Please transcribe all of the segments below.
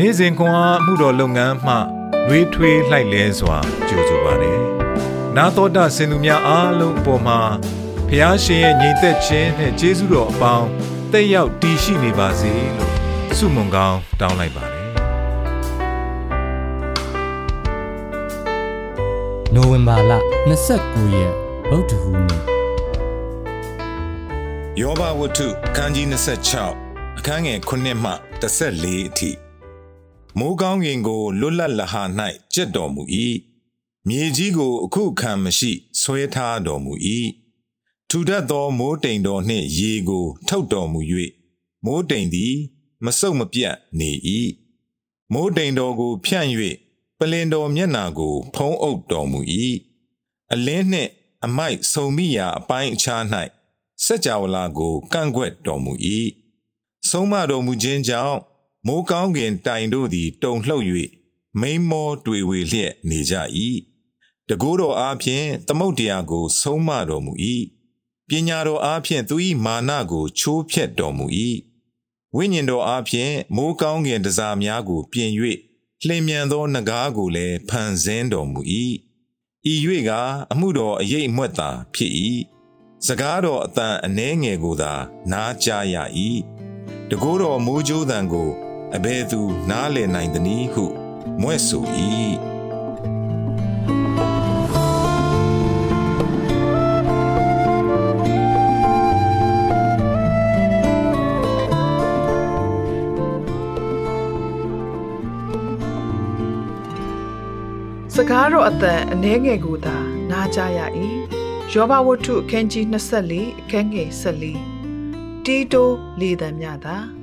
နေ့စဉ်ခွန်အားမှုတော်လုပ်ငန်းမှနှွေးထွေးလှိုက်လဲစွာကြိုဆိုပါတယ်။နာတော်တာစင်သူများအားလုံးအပေါ်မှာဖះရှင်ရဲ့ညီသက်ခြင်းနဲ့ကျေးဇူးတော်အပေါင်းတက်ရောက်တည်ရှိနေပါစေလို့ဆုမွန်ကောင်းတောင်းလိုက်ပါတယ်။နိုဝင်ဘာလ29ရက်ဗုဒ္ဓဟူးနေ့ယောဘဝတ္ထုအခန်းကြီး26အခန်းငယ်9မှ14အထိ မိုးကောင်းကင်ကိုလွတ်လပ်လဟာ၌ကျက်တော်မူ၏မြေကြီးကိုအခုခံမရှိဆွဲထားတော်မူ၏ထူထပ်သောမိုးတိမ်တော်နှင့်ရေကိုထုတ်တော်မူ၍မိုးတိမ်သည် မဆုတ်မပြတ်နေ၏မိုးတိမ်တော်ကို ဖြန့်၍ပလင်တော်မျက်နာကို ဖုံးအုပ်တော်မူ၏အလင်းနှင့် အမိုက်ဆုံမိရာအပိုင်းအခြား၌စัจ java လာကိုကန့်ကွက်တော်မူ၏ဆုံးမတော်မူခြင်းကြောင့် မိုးကောင်းကင်တိုင်တို့သည်တုန်လှုပ်၍မိန်မောတွေ့ဝေလျက်နေကြ၏တကူတော်အားဖြင့်သမုတ်တရားကို ဆုံးမတော်မူ၏ပညာတော်အားဖြင့်သူ၏မာနကို ချိုးဖျက်တော်မူ၏ဝိညာဉ်တော်အားဖြင့်မိုးကောင်းကင်တစားများကို ပြင်၍လျင်မြန်သောနဂါးကိုလည်းဖန်ဆင်းတော်မူ၏ဤ၍ကအမှုတော်အရေးအမွက်သာဖြစ်၏စကားတော်အတန်အနှဲငယ်ကိုသာ နားကြားရ၏တကိုးတော်မိုးကြိုးတန်ကို အဘယ်သူနားလည်နိုင်သနည်းဟုမွဲ့ဆို၏စကားတော်အတန်အနှဲငယ်ကိုသာနားကြရ၏ယောဘဝတ္ထုအခန်းကြီး24အခန်းငယ်14တီတိုလေတံမြတာ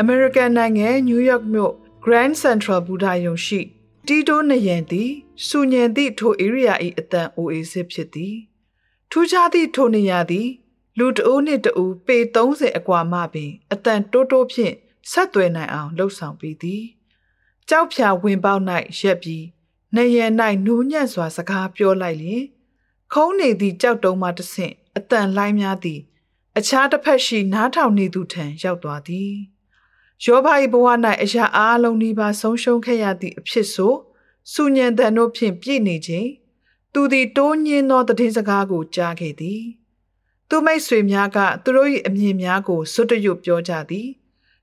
အမေရိကန်နိုင်ငံနယူးယောက်မြို့ Grand Central ဘူဒါယုံရှိတီတိုနယံသည်စူညံသည့်ထို area ၏အတန်အိုအေစစ်ဖြစ်သည်ထူးခြားသည့်ထိုနေရာသည် လူတအိုးနှင့်တအိုးပေ30အကွာမှပင်အတန်တိုးတိုးဖြင့်ဆက်သွယ်နိုင်အောင်လှုပ်ဆောင်ပြီးသည်ကြောက်ဖြာဝင်ပေါက်၌ရက်ပြီးနေရ၌နူးညံ့စွာစကားပြောလိုက်လျင်ခုံးနေသည့်ကြောက်တုံးမှတဆင့်အတန်လိုင်းများသည် အခြားတစ်ဖက်ရှိနားထောင်နေသူထံရောက်သွားသည် ယောဘ၏ဘဝ၌အရာအားလုံးဒီပါဆုံးရှုံးခဲ့ရသည့်အဖြစ်ဆိုစူညံတန်တို့ဖြင့်ပြည့်နေခြင်းသူသည်တိုးညင်းသောတည်င်းစကားကိုကြားခဲ့သည် သူမိတ်ဆွေများကသူတို့၏အမြင်များကိုစွတ်တရွတ်ပြောကြသည်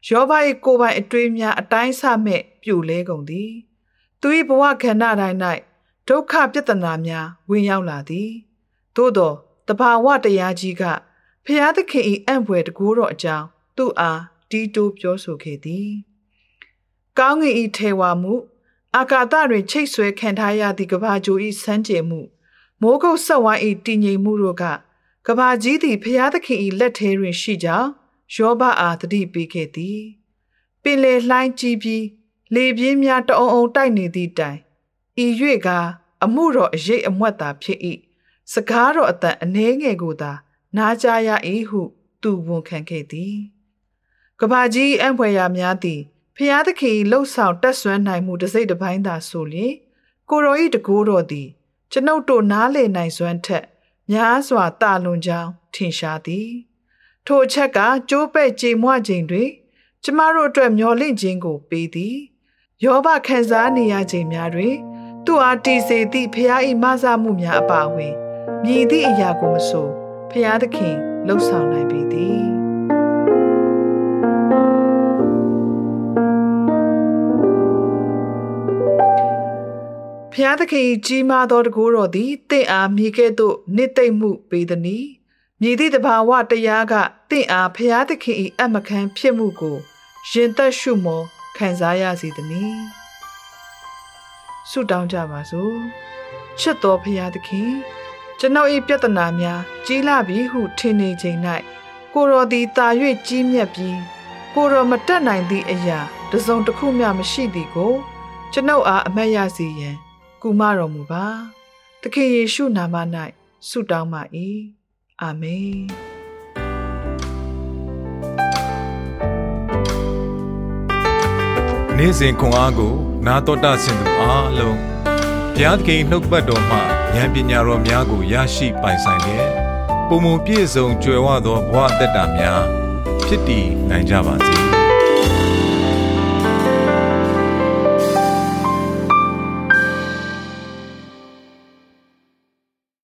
ယောဘ၏ကိုယ်ပိုင်အတွေးများအတိုင်းဆမဲ့ပြိုလဲကုန်သည် သူ၏ဘဝခန္ဓာတိုင်း၌ဒုက္ခပြဿနာများဝင်ရောက်လာသည်သို့သောတဘာဝတရားကြီးကဖျားသခင်၏အံ့ဖွယ်တကူတော်အကြောင်းသူ့အား တီးတိုးပြောဆိုခဲ့သည်ကောင်းကင်၏ထေဝါမှုအာကာသတွင်ချိတ်ဆွဲခံထားရသည့်ကဘာဂျို၏စမ်းကြယ်မှုမိုးကုတ်ဆက်ဝိုင်း၏တည်ငြိမ်မှုတို့ကကဘာကြီးသည်ဖျားသခင်၏လက်ထဲတွင်ရှိကြောင်းယောဘအားတတိပေးခဲ့သည်ပင်လေလှိုင်းကြီးပြီးလေပြင်းများတအုံအုံတိုက်နေသည့်တိုင်ဤ၍ကအမှုတော်အရေးအမွက်သာဖြစ်၏စကားတော်အတန်အနှဲငယ်ကိုသာနားကြားရ၏ဟုသူဝန်ခံခဲ့သည် ကဘာကြီးအံ့ဖွယ်ရာများသည်ဖျားသခင်လှုပ်ဆောင်တက်ဆွမ်းနိုင်မှုတစ်စိတ်တစ်ပိုင်းသာဆိုလျင်ကိုရောဤတကိုးတော်သည်ကျွန်ုပ်တို့နားလေနိုင်စွမ်းထက်များစွာတာလွန်ကြောင်းထင်ရှားသည်ထိုအချက်ကကျိုးပဲ့ကြေမွခြင်းတွင်ကျမတို့အတွက်မျော်လင့်ခြင်းကိုပေးသည်ယောဘခံစားနေရခြင်းများတွင် သူအားတည်စေသည့်ဖျား၏မဆမှုများအပါအဝင်မြည်သည့်အရာကိုမဆိုဖျားသခင်လှုပ်ဆောင်နိုင်ပေသည် ဖျားသခင်ကြီးမားသောတကူတော်သည်တင့်အားမိခဲ့သို့နှစ်သိမ့်မှုပေးသည်နီမြည်သည့်တဘာဝတရားကတင့်အားဖျားသခင်၏အမခံဖြစ်မှုကိုရင်သက်ရှုမောခံစားရစေသည်။ဆုတောင်းကြပါစို့။ချစ်တော်ဖရာသခင်ကျွန်ုပ်၏ပြဿနာများကြီးလာပြီဟုထင်နေချိန်၌ကိုတော်သည်တာ၍ကြီးမြတ်ပြီးကိုတော်မတက်နိုင်သည့်အရာတစုံတစ်ခုမျှမရှိသည်ကိုကျွန်ုပ်အားအမတ်ရစေရန် ကူမတော်မူပါ။သခင်ယေရှုနာမ၌ဆုတောင်းပါ၏။အာမင်။နေ့စဉ်ခွန်အားကို နာတော်တာဆင်သူအားလုံးဘုရားသခင်နှုတ်ပတ်တော်မှဉာဏ်ပညာတော်များကိုရရှိပိုင်ဆိုင်လျက်ပုံမပြည့်စုံကြွယ်ဝသောဘဝအတ္တများဖြစ်တည်နိုင်ကြပါစေ။